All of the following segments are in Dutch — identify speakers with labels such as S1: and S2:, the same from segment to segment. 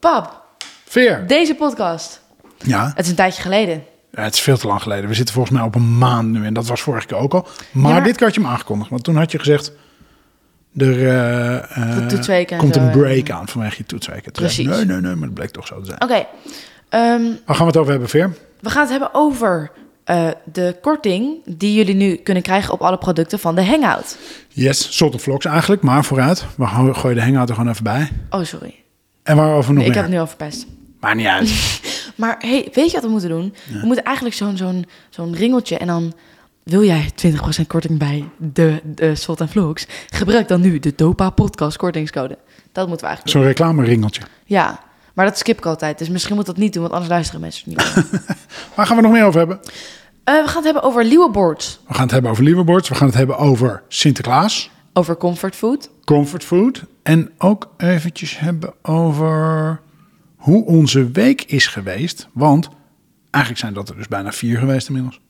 S1: Pap,
S2: Veer.
S1: deze podcast.
S2: Ja,
S1: Het is een tijdje geleden.
S2: Ja, het is veel te lang geleden. We zitten volgens mij op een maand nu en dat was vorige keer ook al. Maar,
S1: maar-
S2: dit keer had je hem aangekondigd. Want toen had je gezegd, er eh, eh, komt
S1: zo,
S2: een
S1: en-
S2: break aan vanwege je toetsweken.
S1: Precies.
S2: Nee, nee, nee, maar dat bleek toch zo te zijn.
S1: Oké, ehm,
S2: Waar gaan we het over hebben, Veer?
S1: we gaan het hebben over eh, de korting die jullie nu kunnen krijgen op alle producten van de Hangout.
S2: Yes, Salt Vlogs eigenlijk, maar vooruit. We gooien de hangout er gewoon even bij.
S1: Oh, sorry.
S2: En waarover nog
S1: ik
S2: meer?
S1: heb het nu al verpest.
S2: Maar niet uit.
S1: Maar hey, weet je wat we moeten doen? We moeten eigenlijk zo'n zo'n zo'n ringeltje en dan... Wil jij 20% korting bij de, de Salt Vlogs? Gebruik dan nu de Dopa Podcast kortingscode. Dat moeten we eigenlijk.
S2: Zo'n reclameringeltje.
S1: Ja, maar dat skip ik altijd. Dus misschien moet dat niet doen, want anders luisteren mensen niet meer.
S2: Waar gaan we nog meer over hebben?
S1: Eh, we gaan het hebben over Leeuwenboards.
S2: We gaan het hebben over liverboards. We gaan het hebben over Sinterklaas.
S1: Over comfort food.
S2: comfort food. En ook eventjes hebben over hoe onze week is geweest. Want eigenlijk zijn dat er dus bijna vier geweest inmiddels.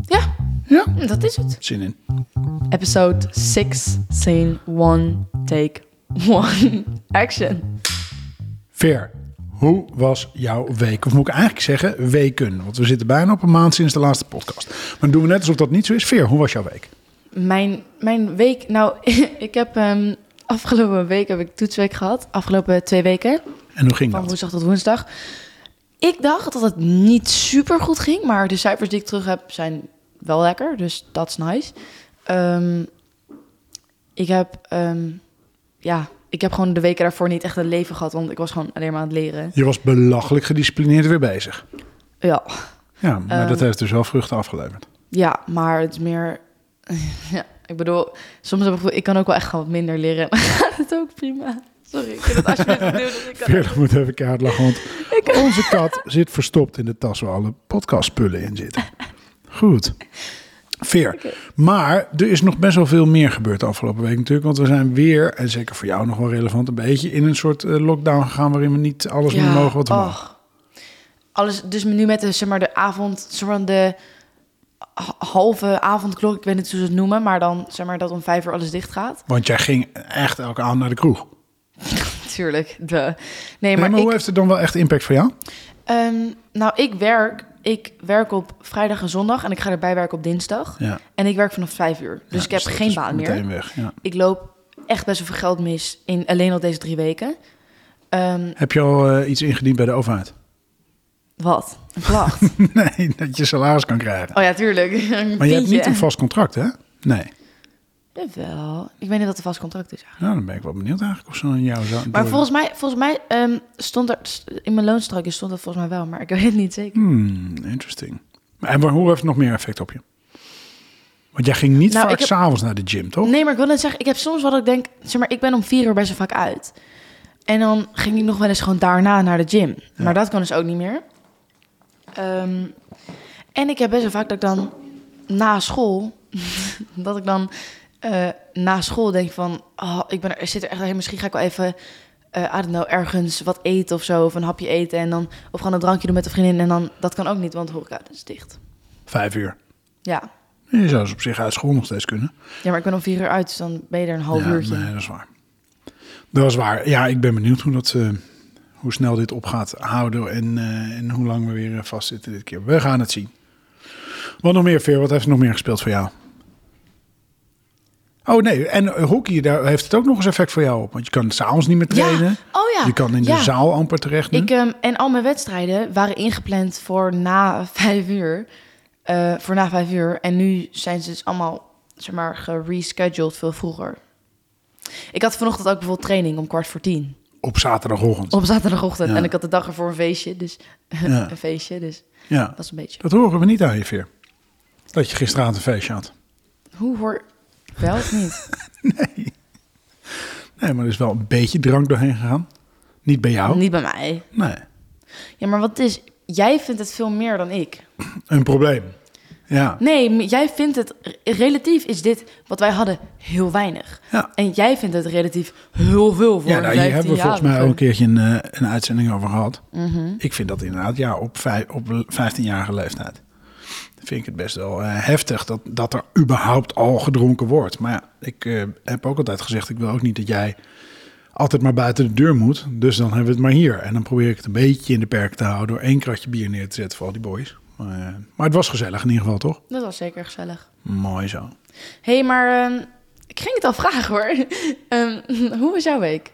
S1: Ja,
S2: Ja,
S1: dat is het.
S2: zin in.
S1: Episode 6, scene 1, take 1, action.
S2: Veer, hoe was jouw week? Of moet ik eigenlijk zeggen weken? Want we zitten bijna op een maand sinds de laatste podcast. Maar doen we net alsof dat niet zo is. Veer, hoe was jouw week?
S1: Mijn, mijn week, nou, ik heb ehm, afgelopen week heb ik toetsweek gehad. Afgelopen twee weken,
S2: En hoe ging
S1: van
S2: dat?
S1: woensdag tot woensdag. Ik dacht dat het niet super goed ging, maar de cijfers die ik terug heb zijn wel lekker. Dus dat is nice. Ehm, ik heb, ehm, ja, ik heb gewoon de weken daarvoor niet echt een leven gehad, want ik was gewoon alleen maar aan het leren.
S2: Je was belachelijk gedisciplineerd weer bezig.
S1: Ja,
S2: Ja, maar dat heeft dus wel vruchten afgeleverd.
S1: ja maar het is meer, ja, ik bedoel, soms heb ik, gevoel, ik kan ook wel echt gewoon wat minder leren. En gaat het ook prima. Sorry, ik vind het alsjeblieft opnieuw. Dus ik kan
S2: moet even keihard lachen, want onze kat zit verstopt in de tas waar alle podcastspullen in zitten. Goed. Veer. Maar er is nog best wel veel meer gebeurd de afgelopen week natuurlijk. Want we zijn weer, en zeker voor jou nog wel relevant, een beetje in een soort eh, lockdown gegaan waarin we niet alles meer mogen wat we.
S1: Alles, dus nu met de, zeg maar, de avond, zeg maar, de halve avondklok, ik weet niet hoe ze het noemen, maar dan, zeg maar, dat om vijf uur alles dicht gaat.
S2: Want jij ging echt elke avond naar de kroeg.
S1: Tuurlijk, de. Nee,
S2: Nee,
S1: maar,
S2: maar hoe heeft het dan wel echt impact voor jou?
S1: ehm, nou, ik werk, ik werk op vrijdag en zondag en ik ga erbij werken op dinsdag.
S2: Ja.
S1: En ik werk vanaf vijf uur, dus
S2: Ja,
S1: ik heb
S2: dat
S1: geen baan meer.
S2: Weg, ja.
S1: Ik loop echt best wel veel geld mis in alleen al deze drie weken. Ehm,
S2: Heb je al eh, iets ingediend bij de overheid?
S1: wat? Een klacht?
S2: nee, dat je salaris kan krijgen.
S1: oh ja, tuurlijk. Een
S2: Maar je hebt niet een vast contract, hè? Nee.
S1: Jawel. Ik weet niet wat een vast contract is eigenlijk.
S2: Nou, dan ben ik wel benieuwd eigenlijk of ze aan jou zou...
S1: Maar volgens mij, volgens mij ehm, stond er in mijn loonstrookje stond dat volgens mij wel, maar ik weet het niet zeker.
S2: Hmm, interesting. Maar En waar- hoe heeft het nog meer effect op je? Want jij ging niet
S1: Nou,
S2: vaak
S1: heb-
S2: s'avonds naar de gym, toch?
S1: Nee, maar ik wil net zeggen, ik heb soms wel dat ik denk, zeg maar, ik ben om vier uur best wel vaak uit. En dan ging ik nog wel eens gewoon daarna naar de gym. Maar dat kan dus ook niet meer. Ehm, en ik heb best wel vaak dat ik dan na school, dat ik dan eh, na school denk van, oh, ik ben er, ik zit er echt misschien ga ik wel even, eh I don't know, ergens wat eten of zo, of een hapje eten en dan, of gewoon een drankje doen met een vriendin en dan, dat kan ook niet, want de horeca is dicht.
S2: Vijf uur.
S1: Ja.
S2: Je zou dus op zich uit school nog steeds kunnen.
S1: ja, maar ik ben om vier uur uit, dus dan ben je er een half
S2: ja,
S1: uurtje.
S2: Nee, dat is waar. Dat is waar. Ja, ik ben benieuwd hoe, dat, eh, hoe snel dit op gaat houden en, eh, en hoe lang we weer eh, vastzitten dit keer. We gaan het zien. Wat nog meer, Veer? Wat heeft er nog meer gespeeld voor jou? Oh nee, en eh, hockey, daar heeft het ook nog eens effect voor jou op. Want je kan s'avonds niet meer trainen.
S1: Ja. Oh ja.
S2: Je kan in de
S1: Ja.
S2: zaal amper terecht nu.
S1: Ik, ehm, en al mijn wedstrijden waren ingepland voor na vijf uur. Voor na vijf uur. En nu zijn ze dus allemaal, zeg maar, gerescheduled veel vroeger. Ik had vanochtend ook bijvoorbeeld training om kwart voor tien.
S2: Op zaterdagochtend.
S1: Op zaterdagochtend.
S2: Ja.
S1: En ik had de dag ervoor een feestje. Dus
S2: Ja.
S1: een feestje. Dus
S2: Ja,
S1: dat is een beetje.
S2: dat horen we niet aan je, Veer. Dat je gisteravond een feestje had.
S1: Hoe hoor... Wel of niet?
S2: Nee, maar er is wel een beetje drank doorheen gegaan. Niet bij jou.
S1: Niet bij mij.
S2: Nee,
S1: Ja, maar wat is... Jij vindt het veel meer dan ik.
S2: een probleem. Ja.
S1: Nee, jij vindt het... Relatief is dit wat wij hadden heel weinig.
S2: Ja.
S1: En jij vindt het relatief heel veel voor
S2: Ja, nou, hier hebben we volgens mij ook een
S1: 15-jarige.
S2: keertje een, eh, een uitzending over gehad.
S1: Mhm.
S2: Ik vind dat inderdaad, ja, op, vijf, op 15-jarige leeftijd. Vind ik het best wel eh, heftig dat, dat er überhaupt al gedronken wordt. Maar ja, ik eh, heb ook altijd gezegd, ik wil ook niet dat jij altijd maar buiten de deur moet. Dus dan hebben we het maar hier. En dan probeer ik het een beetje in de perk te houden door één kratje bier neer te zetten voor al die boys. Maar, eh, maar het was gezellig in ieder geval, toch?
S1: Dat was zeker gezellig.
S2: Mooi zo.
S1: Hé, hey, maar ehm, ik ging het al vragen hoor. Ehm, hoe was jouw week?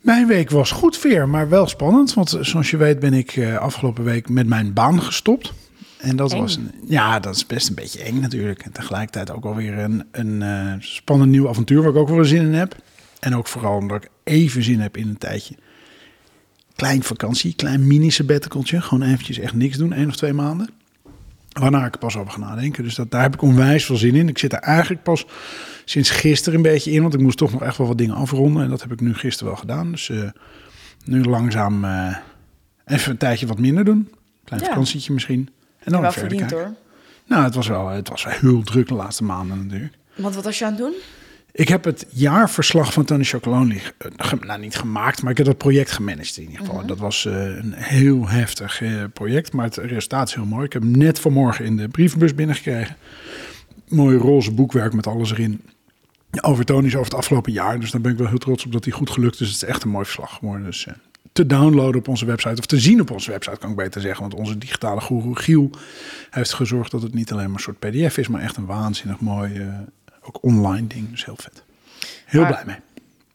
S2: Mijn week was goed veer, maar wel spannend. Want zoals je weet ben ik eh, afgelopen week met mijn baan gestopt. En dat
S1: Eng.
S2: was een, ja, dat is best een beetje eng natuurlijk. En tegelijkertijd ook wel weer een, een eh, spannend nieuw avontuur waar ik ook wel weer zin in heb. En ook vooral omdat ik even zin heb in een tijdje. Klein vakantie, klein mini sabbaticaltje. Gewoon eventjes echt niks doen, één of twee maanden. Waarna ik pas over ga nadenken. Dus dat, daar heb ik onwijs veel zin in. Ik zit er eigenlijk pas sinds gisteren een beetje in. Want ik moest toch nog echt wel wat dingen afronden. En dat heb ik nu gisteren wel gedaan. Dus eh, nu langzaam eh, even een tijdje wat minder doen. Klein
S1: Ja.
S2: vakantietje misschien. En dan verder
S1: verdiend
S2: kijken.
S1: hoor.
S2: Nou, het was, wel, het was wel heel druk de laatste maanden natuurlijk.
S1: Want wat was je aan het doen?
S2: Ik heb het jaarverslag van Tony Chocolonely, eh, nou niet gemaakt, maar ik heb dat project gemanaged in ieder geval.
S1: Mhm.
S2: Dat was eh, een heel heftig eh, project, maar het resultaat is heel mooi. Ik heb hem net vanmorgen in de brievenbus binnengekregen. Mooi roze boekwerk met alles erin. Over Tony's over het afgelopen jaar. Dus daar ben ik wel heel trots op dat hij goed gelukt is. Het is echt een mooi verslag geworden. Dus te downloaden op onze website. Of te zien op onze website kan ik beter zeggen. Want onze digitale guru Giel heeft gezorgd dat het niet alleen maar een soort pdf is. Maar echt een waanzinnig mooi, ook online ding. Dus heel vet. Heel
S1: Maar-
S2: blij mee.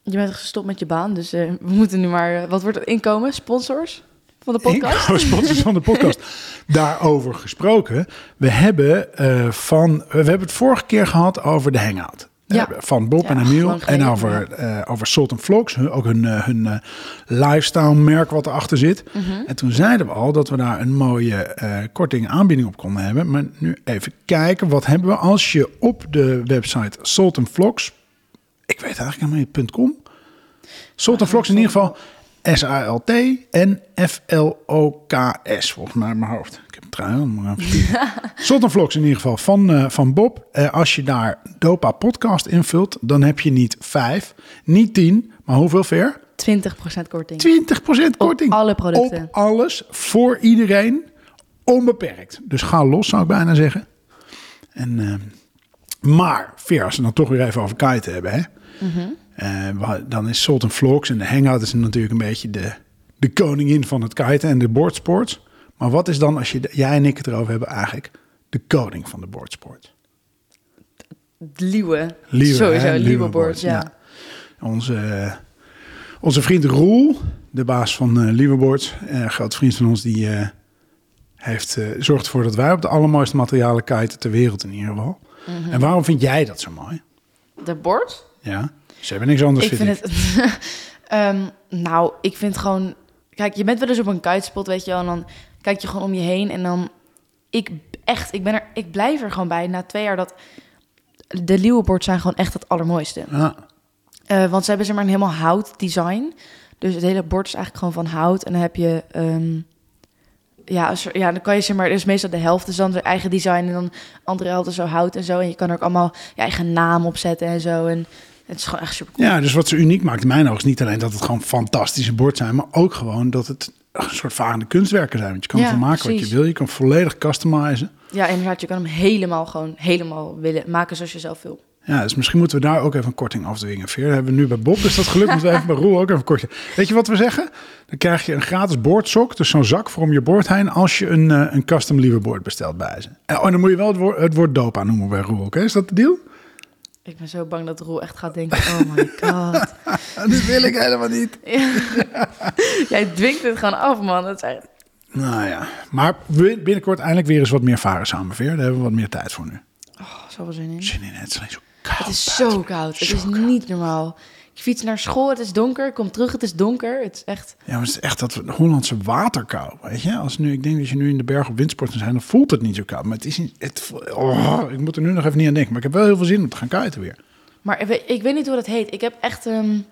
S1: Je bent gestopt met je baan, dus eh, we moeten nu maar... eh, wat wordt het inkomen? Sponsors van de podcast?
S2: Sponsors van de podcast. Daarover gesproken. We hebben, eh, van, we hebben het vorige keer gehad over de Hangout.
S1: Ja.
S2: Eh, van Bob
S1: Ja,
S2: en Emiel.
S1: lang
S2: En over, eh, over Salt and Vlogs. hun- Ook hun, eh, hun eh, lifestyle merk wat erachter zit.
S1: Mhm.
S2: En toen zeiden we al dat we daar een mooie eh, korting aanbieding op konden hebben. Maar nu even kijken. Wat hebben we als je op de website Salt and Vlogs. Ik weet eigenlijk helemaal niet .com. Salt and Vlogs in ieder geval. S-A-L-T en F-L-O-K-S, volgens mij in mijn hoofd. Ik heb het trui aan, maar even Vlogs in ieder geval van, eh, van Bob. Eh, als je daar Dopa Podcast invult, dan heb je niet 5, niet 10, maar hoeveel ver?
S1: 20% korting.
S2: 20% korting.
S1: alle producten.
S2: Op alles, voor iedereen, onbeperkt. Dus ga los, zou ik bijna zeggen. En, eh, maar, Veer, als we dan toch weer even over kiten hebben, hè? Wa- dan is Salt and Vlogs en de Hangout is natuurlijk een beetje de, de koningin van het kiten en de boardsports. Maar wat is dan, als je, jij en ik het erover hebben, eigenlijk de koning van de boardsport?
S1: Liewe.
S2: Liewe,
S1: Sowieso,
S2: hè?
S1: Liewe ja.
S2: Onze, eh, onze vriend Roel, de baas van eh Liewe Boards, eh groot vriend van ons, die eh, heeft, eh, zorgt ervoor dat wij op de allermooiste materialen kiten ter wereld in ieder geval.
S1: Mhm.
S2: En waarom vind jij dat zo mooi?
S1: De board?
S2: Ja, ze hebben niks anders
S1: ik
S2: vind
S1: het... Ehm, nou, ik vind gewoon... Kijk, je bent wel eens op een kitespot, weet je wel. En dan kijk je gewoon om je heen. En dan... Ik echt, ik ben er... Ik blijf er gewoon bij na twee jaar dat... De Leeuwenboards zijn gewoon echt het allermooiste.
S2: Ja,
S1: Eh, want ze hebben zeg maar een helemaal hout design. Dus het hele bord is eigenlijk gewoon van hout. En dan heb je... ehm, ja, er- ja, dan kan je zeg maar... Dus meestal de helft is dan zijn eigen design. En dan andere helft is zo hout en zo. En je kan er ook allemaal je eigen naam op zetten en zo. En het is gewoon echt super cool.
S2: Ja, dus wat ze uniek maakt in mijn ogen is niet alleen dat het gewoon fantastische bord zijn, maar ook gewoon dat het een soort varende kunstwerken zijn. Want je kan
S1: Ja,
S2: ervan maken wat je wil. Je kan volledig customizen.
S1: Ja, inderdaad. Je kan hem helemaal gewoon helemaal willen maken zoals je zelf wil.
S2: Ja, dus misschien moeten we daar ook even een korting afdwingen. Veer, dat hebben we nu bij Bob, dus dat gelukt. moeten we even bij Roel ook even een kortje. Weet je wat we zeggen? Dan krijg je een gratis boordsok, dus zo'n zak voor om je boord heen, als je een, eh, een custom lieverboard bestelt bij ze. En, oh, en dan moet je wel het woord, het woord dopa noemen bij Roel, oké? Is dat de deal?
S1: Ik ben zo bang dat Roel echt gaat denken, oh my god.
S2: dat wil ik helemaal niet.
S1: Jij dwingt het gewoon af, man. Dat is echt...
S2: Nou ja, maar binnenkort eindelijk weer eens wat meer varen samen, Veer. Daar hebben we wat meer tijd voor nu.
S1: Oh, zoveel zin in.
S2: Zin in, het is alleen zo koud.
S1: Het is zo koud. Het is
S2: koud.
S1: niet normaal. Fiets naar school, het is donker. Kom terug, het is donker. Het is echt...
S2: Ja, maar het is echt dat Hollandse waterkou, weet je? Als nu, ik denk dat je nu in de berg op windsporten zijn, dan voelt het niet zo koud. Maar het is niet, het, oh, ik moet er nu nog even niet aan denken. Maar ik heb wel heel veel zin om te gaan kiten weer.
S1: Maar ik weet, ik weet niet hoe dat heet. Ik heb echt een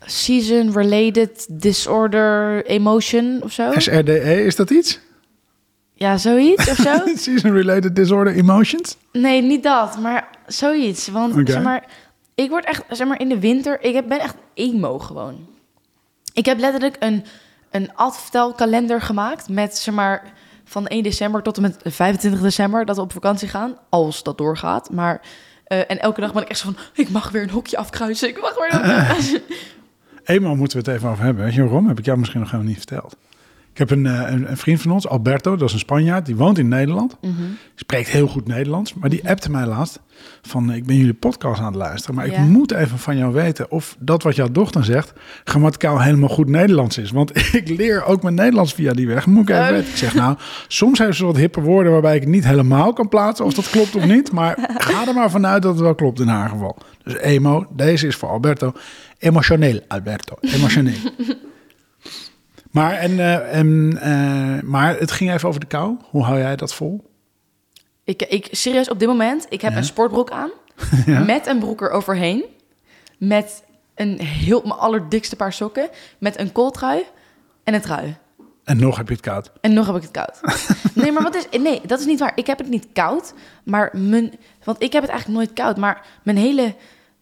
S1: season-related disorder emotion of zo.
S2: SRDE, is dat iets?
S1: Ja, zoiets of zo.
S2: Season Related Disorder Emotions?
S1: Nee, niet dat, maar zoiets. Want zeg maar, ik word echt, zeg maar, in de winter, ik ben echt emo gewoon. Ik heb letterlijk een, een aftelkalender gemaakt met, zeg maar, van 1 december tot en met 25 december dat we op vakantie gaan, als dat doorgaat. Maar Eh, en elke dag ben ik echt zo van, ik mag weer een hokje afkruisen. Ik mag weer een hokje.
S2: Eenmaal moeten we het even over hebben. Weet je waarom? Heb ik jou misschien nog helemaal niet verteld. Ik heb een, eh, een, een vriend van ons, Alberto, dat is een Spanjaard, die woont in Nederland.
S1: Mhm.
S2: Spreekt heel goed Nederlands, maar die appte mij laatst van, eh, ik ben jullie podcast aan het luisteren, maar ik moet even van jou weten of dat wat jouw dochter zegt, grammaticaal helemaal goed Nederlands is. Want ik leer ook mijn Nederlands via die weg. Moet ik even
S1: Oh.
S2: weten. Ik zeg nou, soms heeft ze wat hippe woorden waarbij ik het niet helemaal kan plaatsen of dat klopt of niet, maar ga er maar vanuit dat het wel klopt in haar geval. Dus emo, deze is voor Alberto. Emotioneel, Alberto. Emotioneel. Maar, en, eh, en, eh, maar het ging even over de kou. Hoe hou jij dat vol?
S1: Ik, ik, serieus, op dit moment, ik heb
S2: Ja.
S1: een sportbroek aan.
S2: Ja.
S1: Met een broek eroverheen. Met een heel, mijn allerdikste paar sokken. Met een kooltrui en een trui.
S2: En nog heb je het koud.
S1: En nog heb ik het koud. Nee, maar wat is... Nee, dat is niet waar. Ik heb het niet koud. Maar mijn... Want ik heb het eigenlijk nooit koud. Maar mijn hele...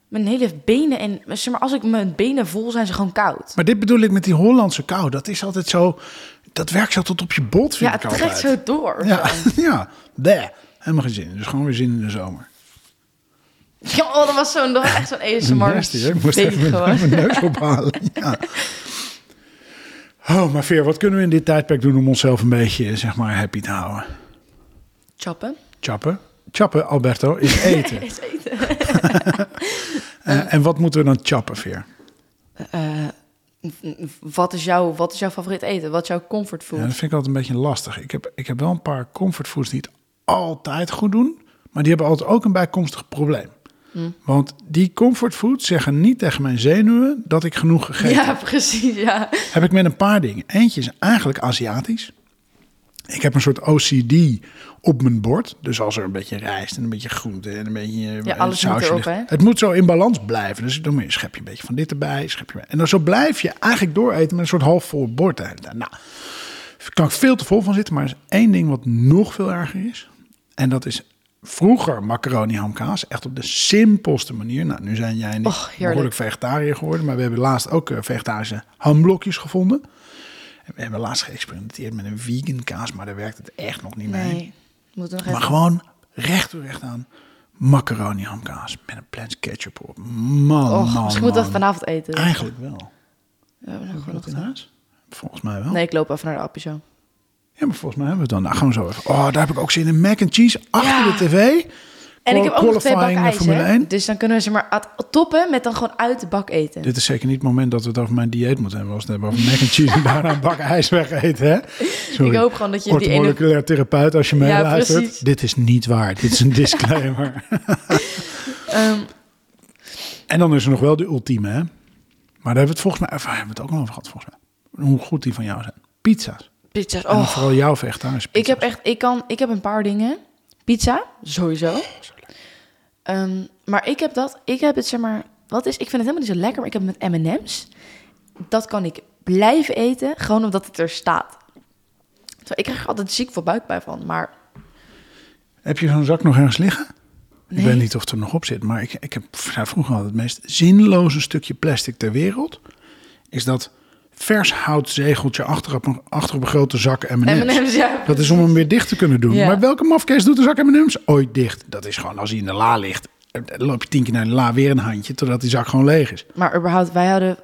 S1: Mijn hele benen en... Zeg maar, als ik mijn benen voel, zijn ze gewoon koud.
S2: Maar dit bedoel ik met die Hollandse kou. Dat is altijd zo... Dat werkt zo tot op je bot, vind
S1: Ja,
S2: ik
S1: het
S2: altijd.
S1: trekt zo door.
S2: Ja, ja. Bleh. Helemaal geen zin. in. Dus gewoon weer zin in de zomer.
S1: Ja, oh, dat was zo'n... Echt zo'n ASMR.
S2: Nasty, hè? Ik moest even mijn, mijn neus ophalen. Ja. Oh, maar Veer, wat kunnen we in dit tijdperk doen om onszelf een beetje, zeg maar, happy te houden?
S1: Chappen.
S2: Chappen. Chappen, Alberto, is eten.
S1: Is eten.
S2: Eh, en wat moeten we dan chappen, Veer?
S1: Eh, wat, is jouw, wat is jouw favoriet eten? Wat is jouw comfortfood?
S2: Ja, dat vind ik altijd een beetje lastig. Ik heb, ik heb wel een paar comfortfoods die het altijd goed doen, maar die hebben altijd ook een bijkomstig probleem.
S1: Hm.
S2: Want die comfortfoods zeggen niet tegen mijn zenuwen dat ik genoeg gegeten
S1: Ja,
S2: heb.
S1: precies, ja.
S2: Heb ik met een paar dingen. Eentje is eigenlijk Aziatisch. Ik heb een soort OCD op mijn bord. Dus als er een beetje rijst en een beetje groente en een beetje
S1: Ja,
S2: eh,
S1: alles moet
S2: sausje
S1: erop,
S2: ligt.
S1: hè?
S2: Het moet zo in balans blijven. Dus dan moet je een beetje van dit erbij, schepje En dan zo blijf je eigenlijk dooreten met een soort halfvol bord. de hele tijd. Nou, daar kan ik veel te vol van zitten. Maar er is één ding wat nog veel erger is. En dat is vroeger macaroni hamkaas. Echt op de simpelste manier. Nou, nu zijn jij en ik behoorlijk vegetariër geworden. Maar we hebben laatst ook eh, vegetarische hamblokjes gevonden. We hebben laatst geëxperimenteerd met een vegan kaas. Maar daar werkt het echt nog niet mee.
S1: Nee, moeten nog
S2: Maar
S1: even...
S2: gewoon recht toe recht aan macaroni hamkaas. Met een plants ketchup op. Man,
S1: Och,
S2: man,
S1: misschien
S2: man.
S1: dat vanavond eten.
S2: Eigenlijk wel.
S1: Ja, we hebben nog
S2: in huis? Volgens mij wel.
S1: Nee, ik loop even naar de appie zo.
S2: Ja, maar volgens mij hebben we het dan. Nou, gewoon zo even. Oh, daar heb ik ook zin in. Mac and cheese achter
S1: Ja.
S2: de tv.
S1: En ik heb ook nog twee bakken ijs,
S2: Formule
S1: hè?
S2: 1.
S1: Dus dan kunnen we ze maar toppen met dan gewoon uit de bak eten.
S2: Dit is zeker niet het moment dat we het over mijn dieet moeten hebben. Als we het hebben over mac and cheese en daarna een bak ijs wegeten. Hè? Sorry.
S1: Ik hoop gewoon dat je die ene...
S2: Orthomoleculair therapeut, als je
S1: Ja,
S2: meeluistert.
S1: precies.
S2: dit is niet waar. Dit is een disclaimer.
S1: Ehm,
S2: en dan is er nog wel de ultieme, hè? Maar daar hebben we het volgens mij... Of, hebben we het ook nog over gehad, volgens mij. Hoe goed die van jou zijn. Pizza's.
S1: pizza's.
S2: En dan
S1: Oh,
S2: vooral jouw vegetarische
S1: ik heb echt... Ik, kan, ik heb een paar dingen. Pizza, sowieso. Ehm, maar ik heb dat... Ik heb het, zeg maar... Wat is... Ik vind het helemaal niet zo lekker, maar ik heb het met M&M's. Dat kan ik blijven eten, gewoon omdat het er staat. Ik krijg er altijd ziek voor buikpijn van, maar...
S2: Heb je zo'n zak nog ergens liggen? Ik weet niet of het er nog op zit, maar ik, ik heb vroeger altijd het meest zinloze stukje plastic ter wereld. Is dat vers houtzegeltje achter op een, achter op een grote zak M&M's.
S1: Ja.
S2: Dat is om hem weer dicht te kunnen doen.
S1: Ja.
S2: Maar welke mafkees doet de zak M&M's ooit dicht? Dat is gewoon als hij in de la ligt. eh, Dan loop je tien keer naar de la, weer een handje, totdat die zak gewoon leeg is.
S1: Maar überhaupt, wij hadden,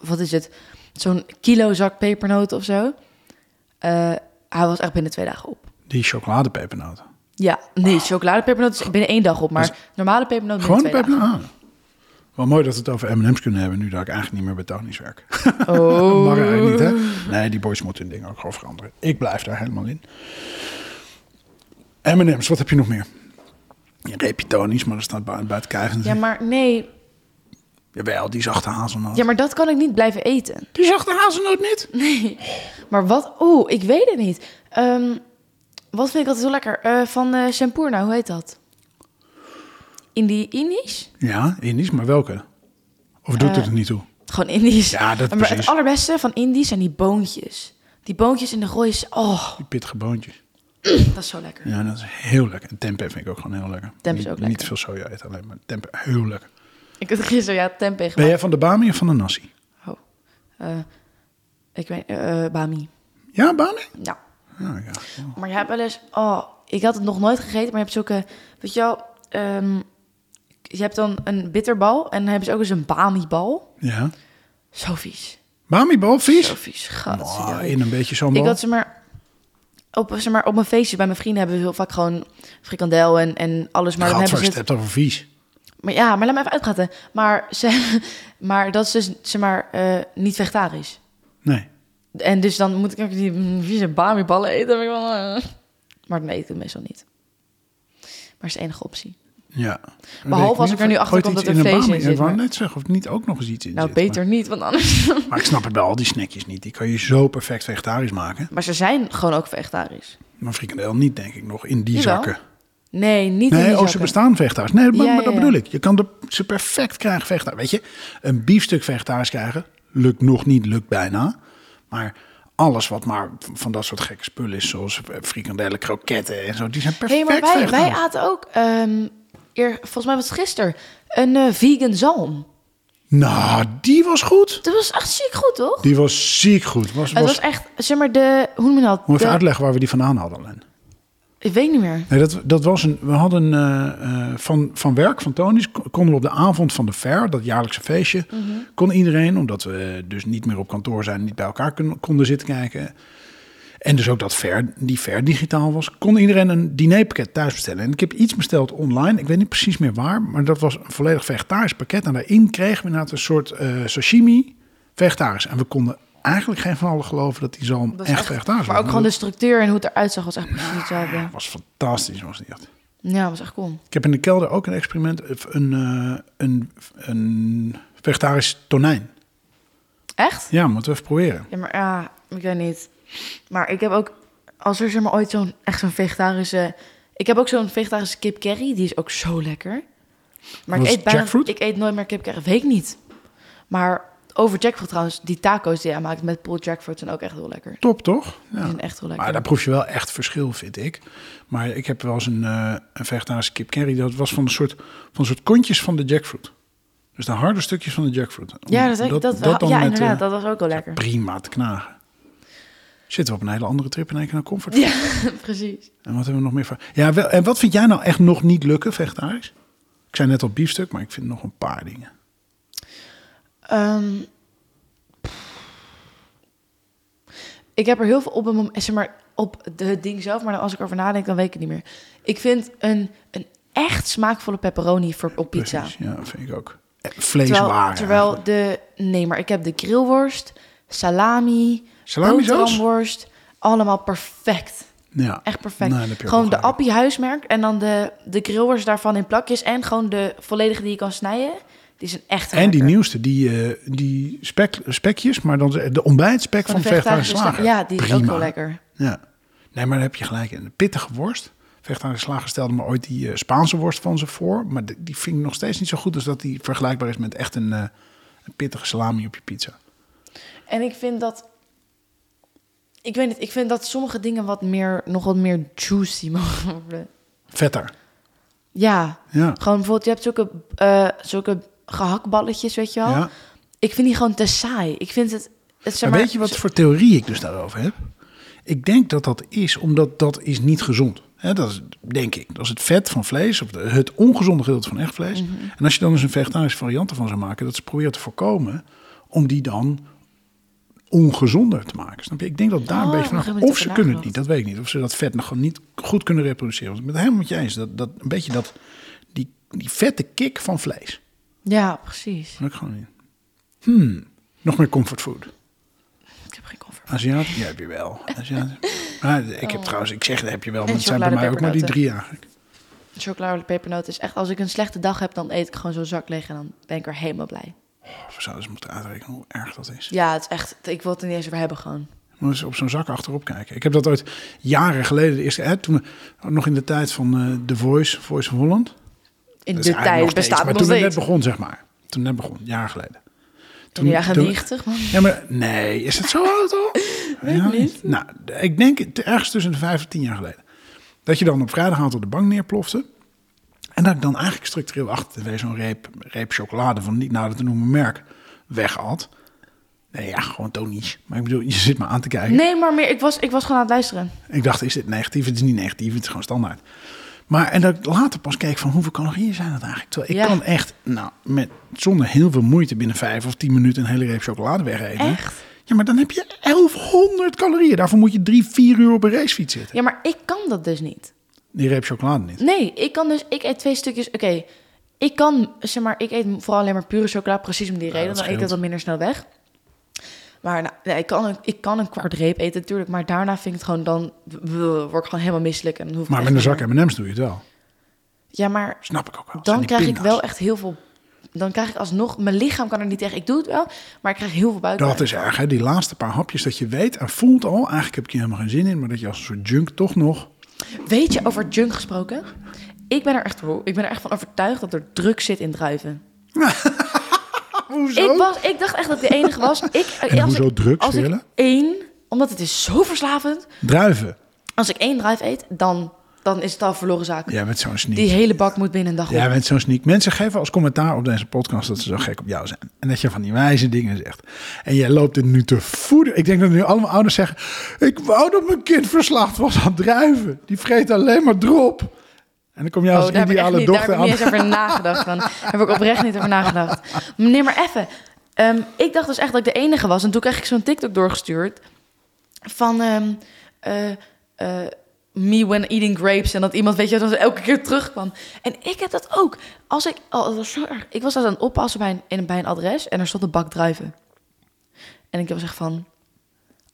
S1: wat is het, zo'n kilo zak pepernoten of zo. Eh, hij was echt binnen twee dagen op.
S2: Die chocoladepepernoten.
S1: Ja, nee, chocoladepepernoten is binnen één dag op, maar
S2: Dus-
S1: normale pepernoten
S2: Gewoon pepernoten. Wel mooi dat we het over M&M's kunnen hebben, nu dat ik eigenlijk niet meer bij Tony's werk.
S1: Oh.
S2: Mag eigenlijk niet, hè? Nee, die boys moeten hun ding ook gewoon veranderen. Ik blijf daar helemaal in. M&M's, wat heb je nog meer? Je reepje Tony's, maar dat staat buiten, kijf.
S1: Ja, maar nee,
S2: Jawel, die zachte hazelnoot.
S1: ja, maar dat kan ik niet blijven eten.
S2: Die zachte hazelnoot niet?
S1: Nee, maar wat, oeh, ik weet het niet. Ehm, wat vind ik altijd zo lekker? Eh, van eh Sempurna, hoe heet dat? Indie Indisch?
S2: Ja, Indisch, maar welke? Of doet
S1: Eh,
S2: het er niet toe?
S1: Gewoon Indisch.
S2: Ja, dat
S1: maar
S2: precies.
S1: het allerbeste van Indisch zijn die boontjes. Die boontjes in de goois, oh,
S2: Die pittige boontjes.
S1: dat is zo lekker.
S2: Ja, dat is heel lekker. En tempeh vind ik ook gewoon heel lekker.
S1: Tempeh is
S2: Niet-
S1: ook
S2: Niet
S1: lekker.
S2: veel soja eten alleen, maar tempeh heel lekker.
S1: Ik had gisteren, ja, tempeh
S2: Ben
S1: gemaakt.
S2: jij van de bami of van de nasi?
S1: Oh. Eh, ik weet, eh bami.
S2: Ja, bami?
S1: Ja.
S2: Ja, ja.
S1: Maar je hebt wel eens, oh, ik had het nog nooit gegeten, maar je hebt zulke, weet je wel, ehm, je hebt dan een bitterbal en dan hebben ze ook eens een bami-bal.
S2: Ja.
S1: Zo vies.
S2: Bamibal, vies?
S1: Zo vies. Gat.
S2: Oh, in een beetje zo'n
S1: ik had ze maar op, zeg maar op mijn feestjes bij mijn vrienden hebben we heel vaak gewoon frikandel en, en alles. Maar dan hebben ze het,
S2: hebt over vies.
S1: maar ja, maar laat me even uitpraten. Maar, ze, maar dat is dus zeg maar eh, niet vegetarisch.
S2: Nee.
S1: En dus dan moet ik ook die mm, vieze bami-ballen eten. Dan ben ik wel, eh. Maar dan eet ik het meestal niet. Maar is de enige optie.
S2: Ja.
S1: Behalve als ik er nu achter kom dat er
S2: in
S1: vlees in zit,
S2: Ik wou net zeggen, of niet ook nog eens iets in
S1: Nou,
S2: zit.
S1: beter niet, want anders...
S2: Maar, ik snap het bij al die snackjes niet. Die kan je zo perfect vegetarisch maken.
S1: Maar ze zijn gewoon ook vegetarisch.
S2: Maar frikandel niet, denk ik, nog in die
S1: Jawel.
S2: zakken.
S1: Nee, niet in
S2: Nee,
S1: die
S2: oh, ze
S1: zakken.
S2: bestaan vegetarisch. Nee, maar,
S1: Ja,
S2: maar dat
S1: ja,
S2: bedoel ik. Je kan de, ze perfect krijgen vegetarisch. Weet je, een biefstuk vegetarisch krijgen, lukt nog niet, lukt bijna. Maar alles wat maar van dat soort gekke spullen is, zoals frikandellen, kroketten en zo, die zijn perfect
S1: maar wij, wij aten ook... ehm, eer, volgens mij was het gisteren... Een eh, vegan zalm.
S2: Nou, die was goed.
S1: Dat was echt ziek goed, toch?
S2: Die was ziek goed. Was,
S1: Het
S2: was,
S1: was echt, zeg maar, de... Hoe noem je dat?
S2: Moet even uitleggen waar we die vandaan hadden, Len.
S1: ik weet niet meer.
S2: Nee, dat, dat was een. We hadden eh, eh, van, van werk van Tony's ko- konden we op de avond van de fair, dat jaarlijkse feestje,
S1: Mhm.
S2: kon iedereen, omdat we dus niet meer op kantoor zijn, niet bij elkaar konden zitten kijken. En dus ook dat fair, die fair digitaal was, kon iedereen een dinerpakket thuis bestellen. En ik heb iets besteld online, ik weet niet precies meer waar, maar dat was een volledig vegetarisch pakket. En daarin kregen we inderdaad een soort eh, sashimi vegetarisch. En we konden eigenlijk geen van allen geloven dat die zalm
S1: Dat is
S2: echt, vegetarisch
S1: Maar
S2: was.
S1: ook gewoon de structuur en hoe het eruit zag was echt precies hetzelfde.
S2: Was fantastisch, was die echt.
S1: Ja, was echt cool.
S2: Ik heb in de kelder ook een experiment, een, eh, een, een vegetarisch tonijn.
S1: Echt?
S2: Ja, moeten we even proberen.
S1: Ja, maar ja, ik weet niet. Maar ik heb ook, als er zeg maar ooit zo'n, echt zo'n vegetarische... Ik heb ook zo'n vegetarische kip curry, die is ook zo lekker. Maar
S2: Was
S1: ik eet bijna,
S2: jackfruit?
S1: ik eet nooit meer kip curry, weet ik niet. Maar over jackfruit trouwens, die taco's die hij maakt met pulled jackfruit zijn ook echt heel lekker.
S2: Top, toch?
S1: Die
S2: Ja.
S1: zijn echt heel lekker.
S2: Maar daar proef je wel echt verschil, vind ik. Maar ik heb wel eens een, eh, een vegetarische kip curry. Dat was van een soort, van een soort kontjes van de jackfruit. Dus de harde stukjes van de jackfruit.
S1: ja, dat, dat, dat,
S2: dan
S1: ja
S2: met,
S1: inderdaad,
S2: eh,
S1: dat was ook wel lekker.
S2: Prima te knagen. Zitten we op een hele andere trip in één keer naar comfort.
S1: Ja, precies.
S2: En wat hebben we nog meer van? Ja, wel, en wat vind jij nou echt nog niet lukken, vegetarisch? Ik zei net al biefstuk, maar ik vind nog een paar dingen.
S1: Ehm, ik heb er heel veel op een moment, zeg maar, op de, het ding zelf, maar dan als ik erover nadenk, dan weet ik het niet meer. Ik vind een, een echt smaakvolle pepperoni voor, op pizza.
S2: Precies, ja, vind ik ook. Eh,
S1: Terwijl,
S2: Vleeswaren.
S1: terwijl de, nee, maar ik heb de grillworst, salami? Boterhamworst, allemaal perfect.
S2: Ja.
S1: Echt perfect.
S2: Nee, ook
S1: gewoon de. Appie huismerk en dan de, de grillworst daarvan in plakjes en gewoon de volledige die je kan snijden. Die zijn echt
S2: En die nieuwste, die, eh, die spek, spekjes, maar dan de ontbijtspek van,
S1: Van
S2: de vegetarische slager.
S1: Ja, die is ook wel lekker.
S2: Ja. Nee, maar daar heb je gelijk. De pittige worst. Vegetarische slager stelde me ooit die eh, Spaanse worst van ze voor. Maar die, die vind ik nog steeds niet zo goed als dat die vergelijkbaar is met echt een, eh, een pittige salami op je pizza.
S1: En ik vind dat. Ik weet niet, ik vind dat sommige dingen wat meer, nog wat meer juicy mogen worden.
S2: Vetter.
S1: Ja,
S2: Ja.
S1: gewoon bijvoorbeeld, je hebt zulke, eh, zulke gehaktballetjes, weet je wel.
S2: ja.
S1: Ik vind die gewoon te saai. Ik vind het. het zeg
S2: Maar
S1: maar,
S2: weet je wat voor theorie ik dus daarover heb? Ik denk dat dat is omdat dat is niet gezond. Hè, dat is, denk ik. Dat is het vet van vlees, of de- het ongezonde gedeelte van echt vlees.
S1: Mhm.
S2: En als je dan dus een vegetarische variant ervan zou maken, dat ze proberen te voorkomen om die dan ongezonder te maken. Snap je? Ik denk dat daar een
S1: Oh,
S2: beetje vanaf. Of ze kunnen het niet, dat weet ik niet. Of ze dat vet nog gewoon niet goed kunnen reproduceren. Want ik ben het helemaal met je eens. Dat, dat een beetje dat, die, die vette kick van vlees.
S1: Ja, precies.
S2: Dat gewoon niet. Hmm, nog meer comfortfood.
S1: Ik heb geen comfort.
S2: Aziat? Ja, heb je wel. Aziat. Maar ik heb trouwens, ik zeg dat heb je wel, maar
S1: Oh.
S2: Het zijn bij mij ook maar die drie eigenlijk.
S1: Chocolade pepernoten is echt, als ik een slechte dag heb, dan eet ik gewoon zo'n zak leeg en dan ben ik er helemaal blij.
S2: Of we zouden eens moeten uitrekenen hoe erg dat is.
S1: Ja, het is echt, ik wil het er niet eens over hebben gewoon.
S2: Moet eens op zo'n zak achterop kijken. Ik heb dat ooit jaren geleden, de eerste, hè, toen nog in de tijd van eh The Voice, Voice of Holland.
S1: In de
S2: nog
S1: tijd
S2: steeds,
S1: bestaat
S2: maar
S1: nog
S2: toen het net begon, zeg maar. Toen het net begon, jaren geleden.
S1: Jaren
S2: toen-
S1: 90, man.
S2: Ja, maar nee, is het zo oud al? ja,
S1: niet.
S2: Nou, ik denk het ergens tussen de vijf en tien jaar geleden. Dat je dan op vrijdagavond op de bank neerplofte. En dat ik dan eigenlijk structureel achter de tv zo'n reep, reep chocolade van niet nader te noemen merk weghad. Nee, ja, gewoon Tony's. Maar ik bedoel, je zit me aan te kijken.
S1: Nee, maar meer, ik was, ik was gewoon aan het luisteren.
S2: Ik dacht, is dit negatief? Het is niet negatief, het is gewoon standaard. Maar en dat ik later pas keek van hoeveel calorieën zijn dat eigenlijk? Terwijl ik
S1: Ja.
S2: kan echt, nou, met, zonder heel veel moeite binnen vijf of tien minuten een hele reep chocolade wegeten.
S1: Echt?
S2: Ja, maar dan heb je 1100 calorieën. Daarvoor moet je drie, vier uur op een racefiets zitten.
S1: Ja, maar ik kan dat dus niet.
S2: Die reep chocolade niet.
S1: Nee, ik kan dus... Ik eet twee stukjes... Oké, ik kan... Zeg maar, ik eet vooral alleen maar pure chocola. Precies om die reden.
S2: dat
S1: dan eet ik het wat minder snel weg. Maar nou, nee, ik, kan een, ik kan een kwart reep eten natuurlijk. Maar daarna vind ik het gewoon... Dan word ik gewoon helemaal misselijk. En dan hoef
S2: Maar met een zak M&M's doe je het wel.
S1: Ja, maar
S2: Snap ik ook wel. Dat
S1: dan krijg ik wel echt heel veel... Dan krijg ik alsnog... Mijn lichaam kan er niet tegen. Ik doe het wel, maar ik krijg heel veel buikpijn.
S2: Dat is erg, hè? Die laatste paar hapjes dat je weet en voelt al... eigenlijk heb ik hier helemaal geen zin in... maar dat je als een soort junk toch nog...
S1: Weet je, over junk gesproken? Ik ben er echt, ik ben er echt van overtuigd dat er druk zit in druiven.
S2: Hoezo?
S1: Ik, was, ik dacht echt dat ik de enige was. Ik,
S2: En
S1: als
S2: hoezo
S1: ik,
S2: drugs,
S1: Als ik één, omdat het is zo verslavend.
S2: Druiven.
S1: Als ik één druif eet, dan, dan is het al verloren zaak.
S2: Jij bent zo'n sneak.
S1: Die hele bak moet binnen een dag op.
S2: Jij bent zo'n sneak. Mensen geven als commentaar op deze podcast... dat ze zo gek op jou zijn. En dat je van die wijze dingen zegt. En jij loopt er nu te voeden. Ik denk dat nu allemaal ouders zeggen... ik wou dat mijn kind verslaafd was aan druiven. Die vreet alleen maar drop. En dan kom jij als
S1: Oh, heb, ik echt
S2: ideale
S1: niet, daar
S2: dochter
S1: heb ik
S2: aan...
S1: niet eens over nagedacht. Van. Daar heb ik oprecht niet over nagedacht. Nee, maar even. Ehm, ik dacht dus echt dat ik de enige was. En toen kreeg ik zo'n TikTok doorgestuurd. Van ehm, eh, eh, me when eating grapes. En dat iemand, weet je, dat elke keer terugkwam. En ik heb dat ook. Als ik, oh, was zo erg. Ik was aan het oppassen bij een, in, bij een adres. En er stond een bak druiven. En ik was echt van...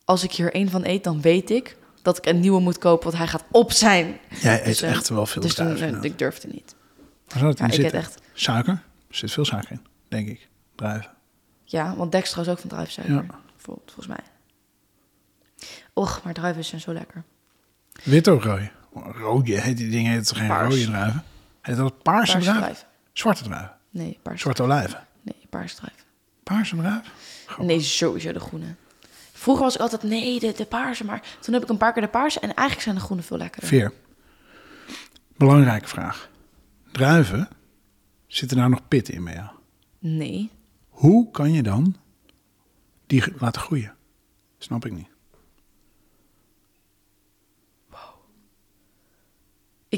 S1: Als ik hier één van eet, dan weet ik dat ik een nieuwe moet kopen. Want hij gaat op zijn.
S2: Jij eet
S1: Dus, eh,
S2: echt wel veel
S1: Dus
S2: druiven.
S1: eh, ik durfde niet.
S2: Waar zou het in
S1: Ja,
S2: zitten?
S1: echt...
S2: Suiker? Er zit veel suiker in, denk ik. Druiven.
S1: Ja, want dextro is ook van druivensuiker.
S2: Ja.
S1: Bijvoorbeeld, volgens mij. Och, maar druiven zijn zo lekker.
S2: Wit of rooi? Rode, heet die dingen heet geen
S1: Paars.
S2: rode druiven? Heet dat paarse,
S1: Paarse
S2: druiven?
S1: druiven.
S2: Zwarte druiven?
S1: Nee, paarse.
S2: Zwarte olijven?
S1: Nee, paarse druiven.
S2: Paarse druiven? Goh.
S1: Nee, sowieso de groene. Vroeger was ik altijd, nee, de, de paarse. Maar toen heb ik een paar keer de paarse. En eigenlijk zijn de groene veel lekkerder.
S2: Veer. Belangrijke vraag. Druiven, zitten daar nog pit in bij jou?
S1: Nee.
S2: Hoe kan je dan die laten groeien? Snap ik niet.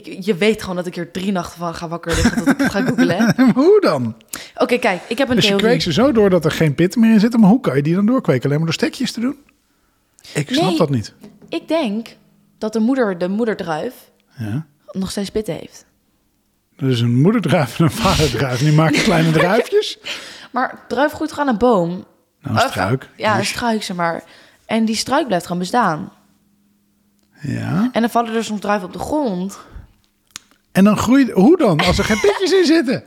S1: Ik, je weet gewoon dat ik hier drie nachten van ga wakker liggen ik ga googlen.
S2: Maar hoe dan?
S1: Oké, kijk, ik heb een
S2: Dus je kweekt ze zo door dat er geen pit meer in zit. Maar hoe kan je die dan doorkweken? Alleen maar door stekjes te doen? Ik snap
S1: Nee.
S2: dat niet.
S1: Ik denk dat de moeder, de moederdruif,
S2: Ja.
S1: nog steeds pitten heeft.
S2: Is een moederdruif en een vaderdruif. Die maken kleine druifjes.
S1: Maar druif groeit gewoon aan een boom.
S2: Nou, een struik.
S1: Ja, een
S2: Dus-
S1: struik, zeg maar. En die struik blijft gewoon bestaan.
S2: Ja.
S1: En dan vallen er soms druiven op de grond.
S2: En dan groeit... Hoe dan? Als er geen pitjes in zitten?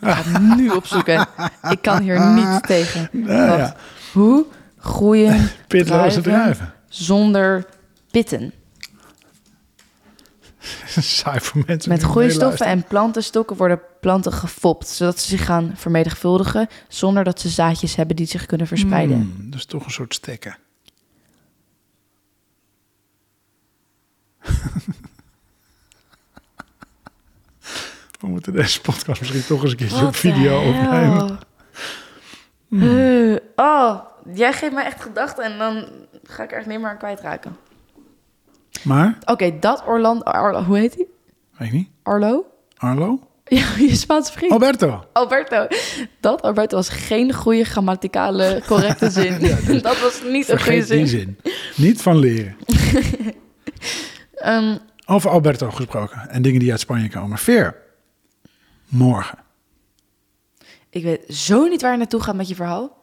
S1: Ik ga het nu opzoeken. Ik kan hier niet tegen.
S2: Nou ja,
S1: Hoe groeien
S2: pitloze
S1: druiven zonder pitten?
S2: Saai voor mensen.
S1: Met groeistoffen en plantenstokken worden planten gefopt... zodat ze zich gaan vermenigvuldigen... zonder dat ze zaadjes hebben die zich kunnen verspreiden.
S2: Hmm, dat is toch een soort stekken. We moeten deze podcast misschien toch eens een keertje op video opnemen.
S1: Eh, oh, jij geeft mij echt gedachten... en dan ga ik er echt niet meer aan kwijtraken.
S2: Maar,
S1: Oké, dat Orlando... Arlo, hoe heet hij?
S2: weet ik niet.
S1: Arlo?
S2: Arlo?
S1: Ja, je Spaanse vriend.
S2: Alberto.
S1: Alberto. Dat Alberto was geen goede grammaticale correcte zin. dat was niet een goede
S2: die
S1: zin.
S2: zin. Niet van leren.
S1: Ehm,
S2: Over Alberto gesproken. En dingen die uit Spanje komen. Veer. Morgen.
S1: ik weet zo niet waar je naartoe gaat met je verhaal.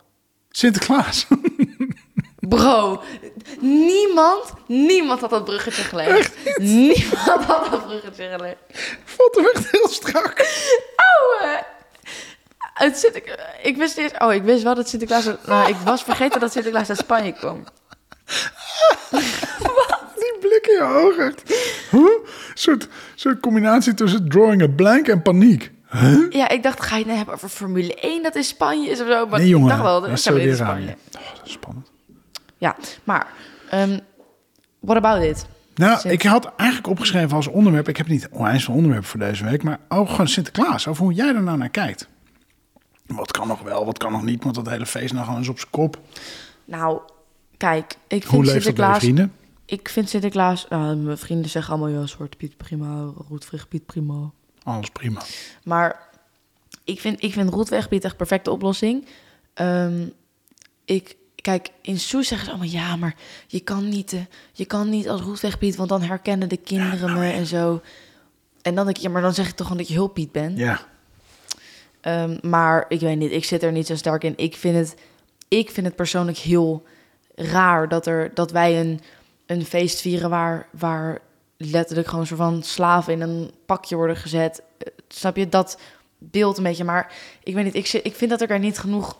S2: Sinterklaas.
S1: Bro, niemand, niemand had dat bruggetje gelegd. Niemand had dat bruggetje gelegd.
S2: Vond hem echt heel strak.
S1: Ouwe. Het zit, ik, ik wist eerst, oh, ik wist wel dat Sinterklaas, nou, ik was vergeten dat Sinterklaas uit Spanje kwam.
S2: Die blik in je ogen. Huh? Een soort, soort combinatie tussen drawing a blank en paniek. Huh?
S1: Ja, ik dacht, ga je het nou hebben over Formule 1 dat in Spanje is of zo? Maar
S2: Nee, jongen.
S1: ik dacht wel, dat is in. Spanje.
S2: Oh, dat is spannend.
S1: Ja, maar, ehm what about it?
S2: Nou,
S1: Sint-
S2: ik had eigenlijk opgeschreven als onderwerp... Ik heb niet onwijs veel onderwerpen voor deze week... maar ook gewoon Sinterklaas. Over hoe jij er nou naar kijkt. Wat kan nog wel, wat kan nog niet... want dat hele feest nou gewoon eens op zijn kop.
S1: Nou, kijk, ik
S2: Hoe
S1: vind Sinterklaas...
S2: vrienden?
S1: ik vind Sinterklaas... Nou, mijn vrienden zeggen allemaal, ja, Zwarte Piet prima, Roetveeg Piet prima.
S2: Alles prima.
S1: Maar ik vind, ik vind Roetwegpiet echt perfecte oplossing. Ehm, ik, kijk, in Soes zeggen ze allemaal... ja, maar je kan niet, eh, je kan niet als Roetwegpiet... want dan herkennen de kinderen me en zo. En dan denk ik, ja, maar dan zeg ik toch gewoon dat je hulppiet bent.
S2: Ja.
S1: Ehm, maar ik weet niet, ik zit er niet zo sterk in. Ik vind het, ik vind het persoonlijk heel raar dat, er, dat wij een, een feest vieren waar, waar letterlijk gewoon zo van slaven in een pakje worden gezet. Eh, Snap je dat beeld een beetje? Maar ik weet niet, ik, ik vind dat ik er niet genoeg.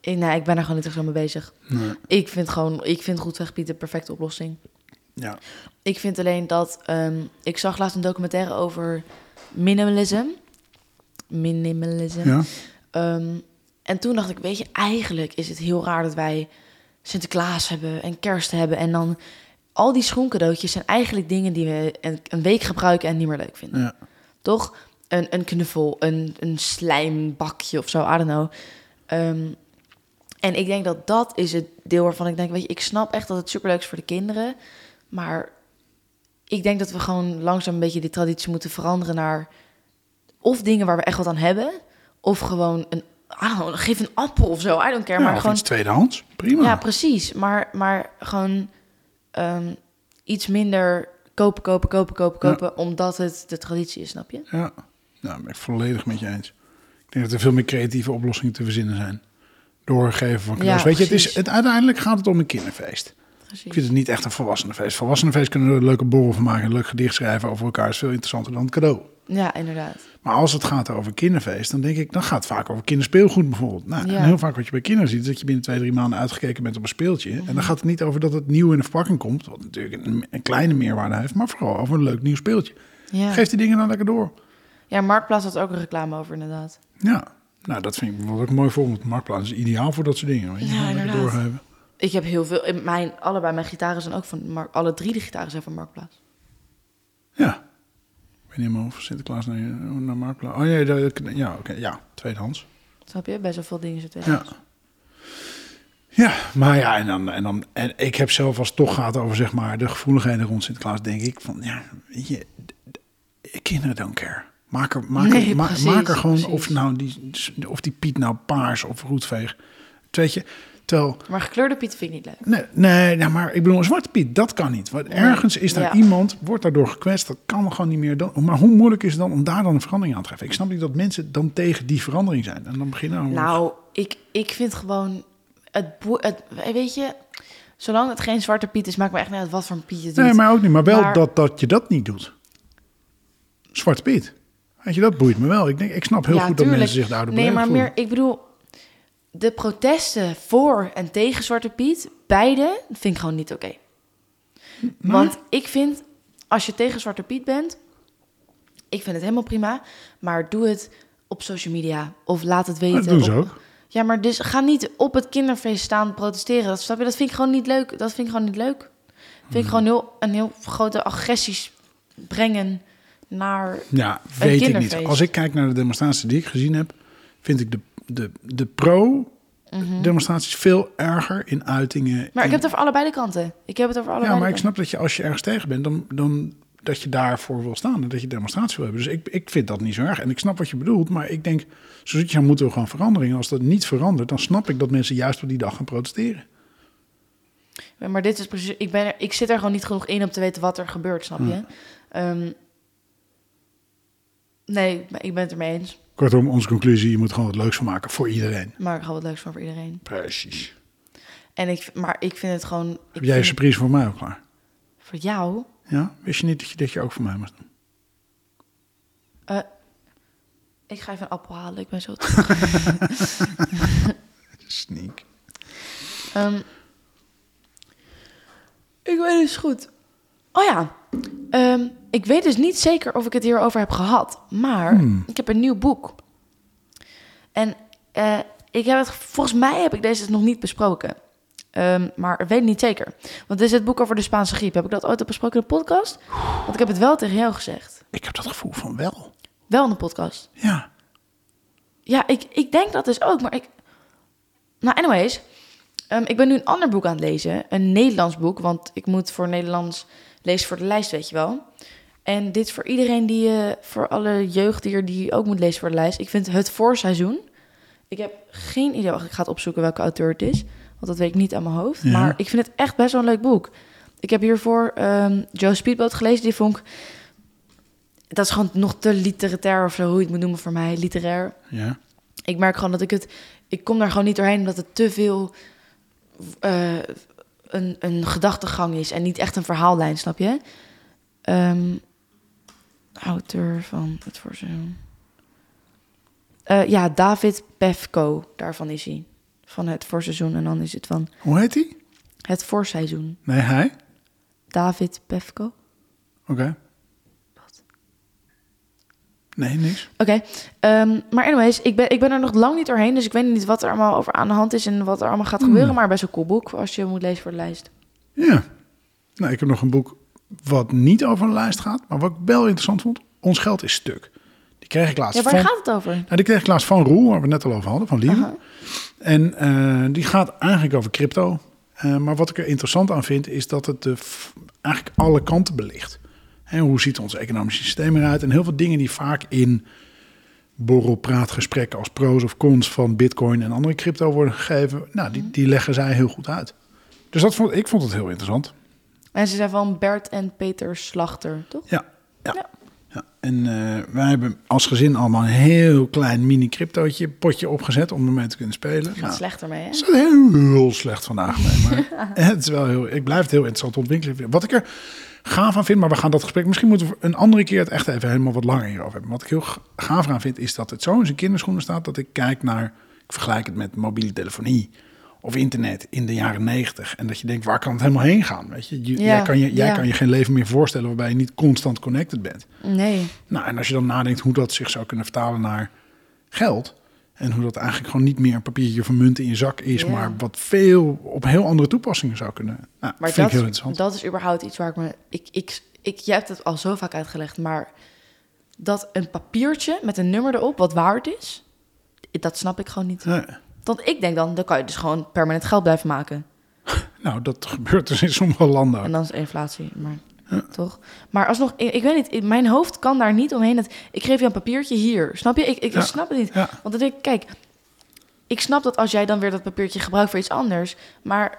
S1: in- Nee, ik ben er gewoon niet echt zo mee bezig.
S2: Nee.
S1: Ik vind gewoon, ik vind Roetweg Piet de perfecte oplossing.
S2: Ja.
S1: Ik vind alleen dat... ehm, ik zag laatst een documentaire over minimalism. Minimalism.
S2: Ja.
S1: Ehm, en toen dacht ik, weet je, eigenlijk is het heel raar dat wij Sinterklaas hebben en kerst hebben. En dan al die schoencadeautjes zijn eigenlijk dingen die we een, week gebruiken en niet meer leuk vinden.
S2: Ja.
S1: Toch? Een, een knuffel, een, een slijmbakje of zo, I don't know. Ehm, en ik denk dat dat is het deel waarvan ik denk, weet je, ik snap echt dat het superleuk is voor de kinderen. Maar ik denk dat we gewoon langzaam een beetje die traditie moeten veranderen naar of dingen waar we echt wat aan hebben, of gewoon een, know, geef een appel of zo, I don't care.
S2: Ja,
S1: maar gewoon,
S2: iets tweedehands. Prima.
S1: ja, precies. Maar, maar gewoon ehm, iets minder kopen, kopen, kopen, kopen,
S2: Ja.
S1: kopen, omdat het de traditie is, snap je?
S2: Ja, nou, ben ik volledig met je eens. Ik denk dat er veel meer creatieve oplossingen te verzinnen zijn. Doorgeven van cadeaus.
S1: Ja,
S2: Weet je, het is, het, uiteindelijk gaat het om een kinderfeest.
S1: Precies.
S2: Ik vind het niet echt een volwassenenfeest. Volwassenenfeest kunnen we er een leuke borrel van maken. Een leuk gedicht schrijven over elkaar. is veel interessanter dan het cadeau.
S1: Ja, inderdaad.
S2: Maar als het gaat over kinderfeest, dan denk ik, dan gaat het vaak over kinderspeelgoed bijvoorbeeld. Nou,
S1: Ja.
S2: en heel vaak wat je bij kinderen ziet, is dat je binnen twee, drie maanden uitgekeken bent op een speeltje. En
S1: Mhm.
S2: dan gaat het niet over dat het nieuw in de verpakking komt, wat natuurlijk een, een kleine meerwaarde heeft, maar vooral over een leuk nieuw speeltje.
S1: Ja.
S2: Geef die dingen dan lekker door.
S1: ja, Marktplaats had ook een reclame over, inderdaad.
S2: Ja, nou dat vind ik bijvoorbeeld ook een mooi voorbeeld. Marktplaats is ideaal voor dat soort dingen. Weet je,
S1: Ja, inderdaad.
S2: doorgeven.
S1: Ik heb heel veel... Mijn, allebei mijn gitaren zijn ook van... Mark, alle drie de gitaren zijn van Marktplaats.
S2: Ja. Weet niet meer of Sinterklaas naar, naar Marktplaats. Oh nee, dat- ja, oké, ja, tweedehands.
S1: Snap je? Best wel veel dingen zitten.
S2: Ja. Ja, maar ja, en dan, en dan en ik heb zelf als het toch gaat over zeg maar de gevoeligheden rond Sinterklaas, denk ik van ja, weet je, kinderen don't care. Maak er, maak er,
S1: Nee,
S2: ma-
S1: precies,
S2: maak er gewoon
S1: precies.
S2: of nou die, of die Piet nou paars of roetveeg, weet je, terwijl
S1: Maar gekleurde piet vind ik niet leuk.
S2: Nee, nee nou, maar ik bedoel, een zwarte Piet, dat kan niet. Want ergens is daar
S1: ja.
S2: iemand, wordt daardoor gekwetst, dat kan gewoon niet meer. Dan, maar hoe moeilijk is het dan om daar dan een verandering aan te geven? Ik snap niet dat mensen dan tegen die verandering zijn. En dan beginnen we-
S1: Nou, ik, ik vind gewoon... Het, het, weet je... Zolang het geen zwarte piet is, maakt me echt niet uit wat voor een piet je doet.
S2: Nee, maar ook niet. Maar wel
S1: Maar-
S2: dat, dat je dat niet doet. Zwarte Piet. Weet je, dat boeit me wel. Ik, denk, ik snap heel goed dat mensen zich daardoor
S1: Nee, maar meer, ik bedoel, de protesten voor en tegen Zwarte Piet, beide, vind ik gewoon niet oké. Want ik vind, als je tegen Zwarte Piet bent, ik vind het helemaal prima, maar doe het op social media of laat het weten.
S2: Dat doen ze
S1: op-
S2: ook.
S1: Ja, maar dus ga niet op het kinderfeest staan protesteren. Dat, snap je? dat vind ik gewoon niet leuk. Dat vind ik gewoon niet leuk. Vind
S2: Hmm.
S1: ik gewoon heel, een heel grote agressies brengen naar...
S2: Ja, weet ik niet. Als ik kijk naar de demonstraties die ik gezien heb, vind ik de, de, de pro-demonstraties veel erger in uitingen.
S1: Maar ik heb het over allebei de kanten. Ik heb het over allebei
S2: Ja, maar ik snap dat je als je ergens tegen bent, dan, dan dat je daarvoor wil staan en dat je demonstratie wil hebben. Dus ik, ik vind dat niet zo erg. En ik snap wat je bedoelt, maar ik denk, zoals je moeten we gewoon verandering. En als dat niet verandert, dan snap ik dat mensen juist op die dag gaan protesteren.
S1: Maar dit is precies... Ik, ben er, ik zit er gewoon niet genoeg in om te weten wat er gebeurt, snap je? Ehm, nee, maar ik ben het ermee eens.
S2: Kortom, onze conclusie, je moet gewoon het leuks van maken voor iedereen.
S1: Maar ik ga wat leuks van voor iedereen.
S2: Precies.
S1: En ik, maar ik vind het gewoon... Ik
S2: Heb jij een surprise voor mij ook klaar?
S1: het- Voor jou?
S2: Ja? Wist je niet dat je dit je ook voor mij moest doen?
S1: Eh, ik ga even een appel halen. Ik ben zo...
S2: Sneak.
S1: Ehm, ik weet dus goed. Oh ja. Ehm, ik weet dus niet zeker of ik het hierover heb gehad. Maar
S2: Hmm.
S1: ik heb een nieuw boek. En eh, ik heb het, volgens mij heb ik deze nog niet besproken. Ehm, maar ik weet niet zeker. Want dit is het boek over de Spaanse griep. Heb ik dat ooit al besproken in de podcast? Want ik heb het wel tegen jou gezegd.
S2: Ik heb dat gevoel van wel.
S1: Wel in de podcast.
S2: Ja.
S1: Ja, ik, ik denk dat dus ook, maar ik... Nou, anyways. Ehm, ik ben nu een ander boek aan het lezen. Een Nederlands boek. Want ik moet voor Nederlands lezen voor de lijst, weet je wel. En dit voor iedereen die... eh, voor alle jeugd die, er- die ook moet lezen voor de lijst. Ik vind het voorseizoen. Ik heb geen idee. Ik ga het opzoeken welke auteur het is. Want dat weet ik niet aan mijn hoofd.
S2: Ja.
S1: Maar ik vind het echt best wel een leuk boek. Ik heb hiervoor ehm, Joe Speedboat gelezen. Die vond ik... Dat is gewoon nog te literair of zo, hoe je het moet noemen voor mij. Literair.
S2: Ja.
S1: Ik merk gewoon dat ik het... Ik kom daar gewoon niet doorheen omdat het te veel... eh, een, een gedachtegang is en niet echt een verhaallijn, snap je? Ehm, auteur van het voorseizoen. Eh, ja, David Pefko, daarvan is hij. Van het voorseizoen en dan is het van
S2: Hoe heet die?
S1: het voorseizoen.
S2: Nee, hij?
S1: David Pefko.
S2: Oké. Nee, niks.
S1: Oké, ehm, maar anyways, ik ben, ik ben er nog lang niet doorheen, dus ik weet niet wat er allemaal over aan de hand is en wat er allemaal gaat gebeuren, maar best een cool boek als je moet lezen voor de lijst.
S2: Ja. Nou, ik heb nog een boek wat niet over een lijst gaat, maar wat ik wel interessant vond. Ons geld is stuk. Die kreeg ik laatst
S1: Ja, waar
S2: van...
S1: gaat het over?
S2: Nou, die kreeg ik laatst van Roel, waar we het net al over hadden, van Lieve. En eh, die gaat eigenlijk over crypto. Eh, maar wat ik er interessant aan vind, is dat het de eigenlijk alle kanten belicht. En hoe ziet ons economisch systeem eruit? En heel veel dingen die vaak in borrelpraatgesprekken als pros of cons van bitcoin en andere crypto worden gegeven, nou, die, die leggen zij heel goed uit. Dus dat vond, ik vond het heel interessant.
S1: En ze zijn van Bert en Peter Slachter, toch?
S2: Ja, ja.
S1: Ja.
S2: ja. En eh, wij hebben als gezin allemaal een heel klein mini cryptootje potje opgezet om ermee te kunnen spelen.
S1: Gaat
S2: Nou,
S1: slechter mee, hè?
S2: Het is heel slecht vandaag mee, maar het is wel heel. Ik blijf het heel interessant ontwikkelen. Wat ik er gaaf aan vind, maar we gaan dat gesprek misschien moeten we een andere keer het echt even helemaal wat langer hierover hebben. Wat ik heel ga- gaaf aan vind, is dat het zo in zijn kinderschoenen staat dat ik kijk naar, ik vergelijk het met mobiele telefonie of internet in de jaren negentig en dat je denkt, waar kan het helemaal heen gaan? Weet je,
S1: Ja,
S2: jij, kan je, jij
S1: ja.
S2: kan je geen leven meer voorstellen waarbij je niet constant connected bent.
S1: Nee.
S2: Nou, en als je dan nadenkt hoe dat zich zou kunnen vertalen naar geld. En hoe dat eigenlijk gewoon niet meer een papiertje van munt in je zak is,
S1: Ja.
S2: maar wat veel op heel andere toepassingen zou kunnen. Nou,
S1: Maar
S2: vind ik
S1: dat,
S2: heel interessant.
S1: dat is überhaupt iets waar ik me... Ik, ik, ik, jij hebt het al zo vaak uitgelegd, maar dat een papiertje met een nummer erop wat waard is, dat snap ik gewoon niet.
S2: Nee.
S1: Want ik denk dan, dan kan je dus gewoon permanent geld blijven maken.
S2: nou, dat gebeurt dus in sommige landen.
S1: En dan is inflatie, maar toch? Maar alsnog, ik, ik weet niet, in mijn hoofd kan daar niet omheen. Dat, ik geef je een papiertje hier, snap je? Ik, ik
S2: Ja.
S1: snap het niet.
S2: Ja.
S1: Want dan denk ik, kijk, ik snap dat als jij dan weer dat papiertje gebruikt voor iets anders, maar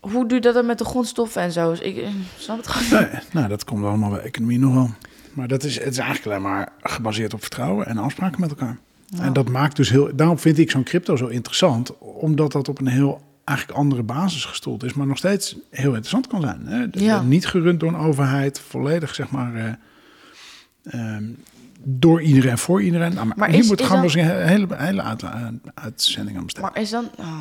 S1: hoe doe je dat dan met de grondstoffen en zo? Dus Ik snap het gewoon niet.
S2: Nee, nou, dat komt allemaal bij economie nog wel. Maar dat is, het is eigenlijk alleen maar gebaseerd op vertrouwen en afspraken met elkaar. En dat maakt dus heel. Daarom vind ik zo'n crypto zo interessant, omdat dat op een heel eigenlijk andere basis gestoeld is, maar nog steeds heel interessant kan zijn. Hè? Dus,
S1: Ja.
S2: Niet gerund door een overheid, volledig zeg maar. eh, ehm, door iedereen, voor iedereen. Nou, maar
S1: Maar
S2: hier
S1: is-
S2: moet
S1: is
S2: gaan we
S1: dan-
S2: eens een hele, hele uit, uitzending aan besteden.
S1: Maar is dan... ah.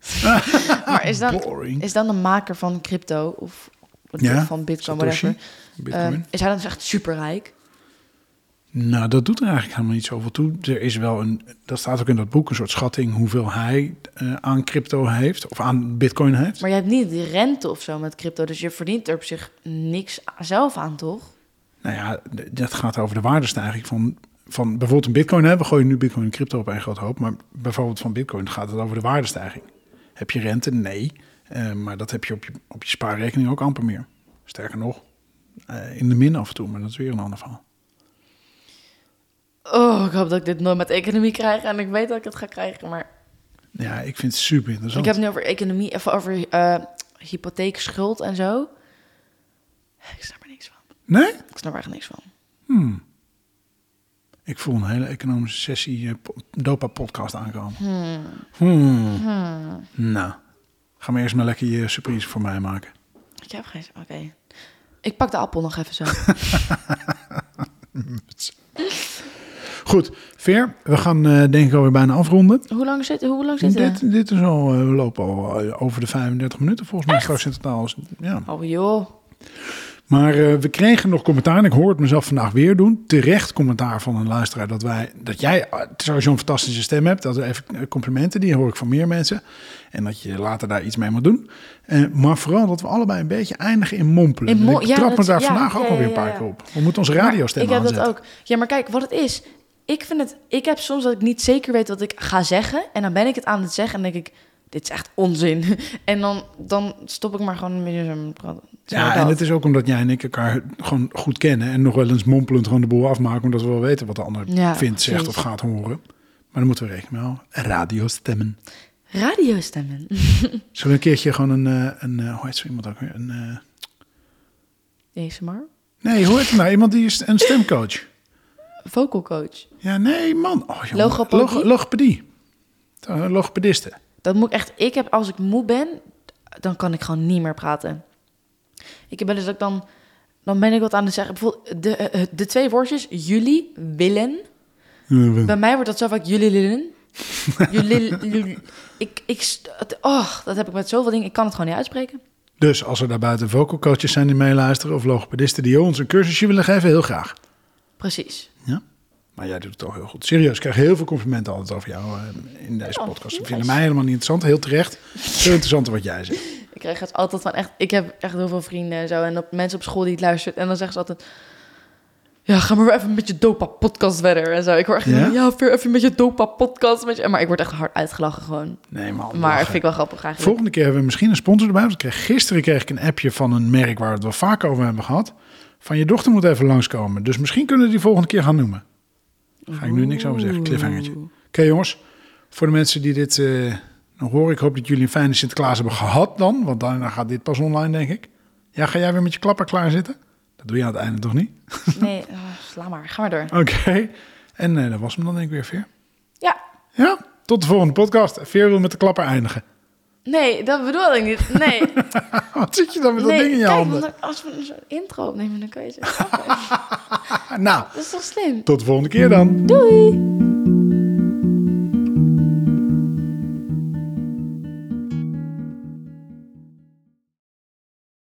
S1: maar is dan, is dan de maker van crypto of
S2: Ja,
S1: van bitcoin,
S2: Satoshi,
S1: whatever,
S2: Bitcoin.
S1: eh, is hij dan dus echt superrijk?
S2: Nou, dat doet er eigenlijk helemaal niet zoveel toe. Er is wel een, dat staat ook in dat boek, een soort schatting hoeveel hij eh, aan crypto heeft, of aan bitcoin heeft.
S1: Maar je hebt niet rente of zo met crypto, dus je verdient er op zich niks zelf aan, toch?
S2: Nou ja, dat gaat over de waardestijging van, van bijvoorbeeld een bitcoin. Hè? We gooien nu bitcoin en crypto op een groot hoop, maar bijvoorbeeld van bitcoin gaat het over de waardestijging. Heb je rente? Nee. Eh, maar dat heb je op, je op je spaarrekening ook amper meer. Sterker nog, eh, in de min af en toe, maar dat is weer een ander verhaal.
S1: Oh, ik hoop dat ik dit nooit met economie krijg en ik weet dat ik het ga krijgen, maar
S2: Ja, ik vind het super interessant.
S1: ik heb het nu over economie, of over eh hypotheekschuld en zo. Ik snap er niks van.
S2: Nee?
S1: Ik snap er echt niks van.
S2: Hmm. Ik voel een hele economische sessie eh, po- Dopa-podcast aankomen. Hmm. Nou, ga maar eerst maar lekker je surprise voor mij maken.
S1: Ik heb geen... Oké. Ik pak de appel nog even zo.
S2: Goed, Veer, we gaan eh, denk ik alweer bijna afronden.
S1: hoe lang zit, hoe lang zit?
S2: Dit, dit is al, eh, we lopen al eh, over de 35 minuten volgens mij. Straks in totaal. Ja.
S1: Oh joh.
S2: Maar we kregen nog commentaar, en ik hoor het mezelf vandaag weer doen. Terecht commentaar van een luisteraar dat, wij, dat jij sowieso een fantastische stem hebt. Dat is even complimenten, die hoor ik van meer mensen. En dat je later daar iets mee moet doen. Maar vooral dat we allebei een beetje eindigen in mompelen.
S1: In mo-
S2: ik
S1: ja,
S2: trap me daar
S1: ja,
S2: vandaag ook alweer een paar keer op. We moeten onze radiostem
S1: Ik heb dat
S2: aanzetten.
S1: ook. Ja, maar kijk, wat het is. Ik vind het... Ik heb soms dat ik niet zeker weet wat ik ga zeggen. En dan ben ik het aan het zeggen en denk ik... dit is echt onzin. En dan, dan stop ik maar gewoon een beetje zo praten.
S2: Ja, en het is ook omdat jij en ik elkaar gewoon goed kennen en nog wel eens mompelend gewoon de boel afmaken, omdat we wel weten wat de ander
S1: Ja,
S2: vindt, zegt of gaat horen. Maar dan moeten we rekening houden. Radiostemmen.
S1: Radiostemmen.
S2: Zullen we een keertje gewoon een, eh, een eh, hoe heet zo iemand ook weer? Een, eh,
S1: ASMR.
S2: nee, het nou? Iemand die is een stemcoach.
S1: Vocal coach.
S2: Ja, nee, man. Oh, jongen.
S1: Logopedie?
S2: Logo- logopedie. Eh, Logopediste.
S1: Dat moet ik echt... Ik heb, als ik moe ben, dan kan ik gewoon niet meer praten. Ik heb wel eens dat ik dan... Dan ben ik wat aan het zeggen. Bijvoorbeeld de, eh, de twee woordjes, jullie, willen. Bij mij wordt dat zo vaak jullie, willen. Jullie, jullie. Ik, ik, oh, dat heb ik met zoveel dingen. Ik kan het gewoon niet uitspreken.
S2: Dus als er daar buiten vocal coaches zijn die meeluisteren of logopedisten die ons een cursusje willen geven, heel graag.
S1: Precies.
S2: Maar jij doet het toch heel goed. Serieus, ik krijg heel veel complimenten altijd over jou eh, in deze
S1: Oh,
S2: podcast. Ze vinden mij helemaal niet interessant. Heel terecht. Veel interessanter wat jij zegt.
S1: Ik krijg het altijd van echt... Ik heb echt heel veel vrienden en zo. En op, mensen op school die het luisteren. En dan zeggen ze altijd... Ja, ga maar even met je dopa-podcast verder en zo. Ik hoor echt...
S2: Ja?
S1: Ja, even met je dopa-podcast. met je- Maar ik word echt hard uitgelachen gewoon.
S2: Nee man.
S1: Maar vind ik wel grappig eigenlijk.
S2: Volgende keer hebben we misschien een sponsor erbij. Want ik kreeg, gisteren kreeg ik een appje van een merk waar we het wel vaak over hebben gehad. Van je dochter moet even langskomen. Dus misschien kunnen we die volgende keer gaan noemen. Ga ik nu niks over zeggen. Cliffhangertje. Oké jongens, voor de mensen die dit eh, nog horen. Ik hoop dat jullie een fijne Sinterklaas hebben gehad dan. Want daarna gaat dit pas online denk ik. Ja, ga jij weer met je klapper klaar zitten? Dat doe je aan het einde toch niet?
S1: Nee, oh, sla maar. Ga maar door.
S2: Oké. En eh, dat was hem dan denk ik weer, Veer.
S1: Ja.
S2: Ja, tot de volgende podcast. Veer wil met de klapper eindigen.
S1: Nee, dat bedoel ik niet. Nee.
S2: Wat zit je dan met dat ding in je
S1: kijk,
S2: handen?
S1: want als we een intro opnemen, dan kan je zeggen...
S2: Nou,
S1: Dat is toch slim?
S2: tot de volgende keer dan.
S1: Doei!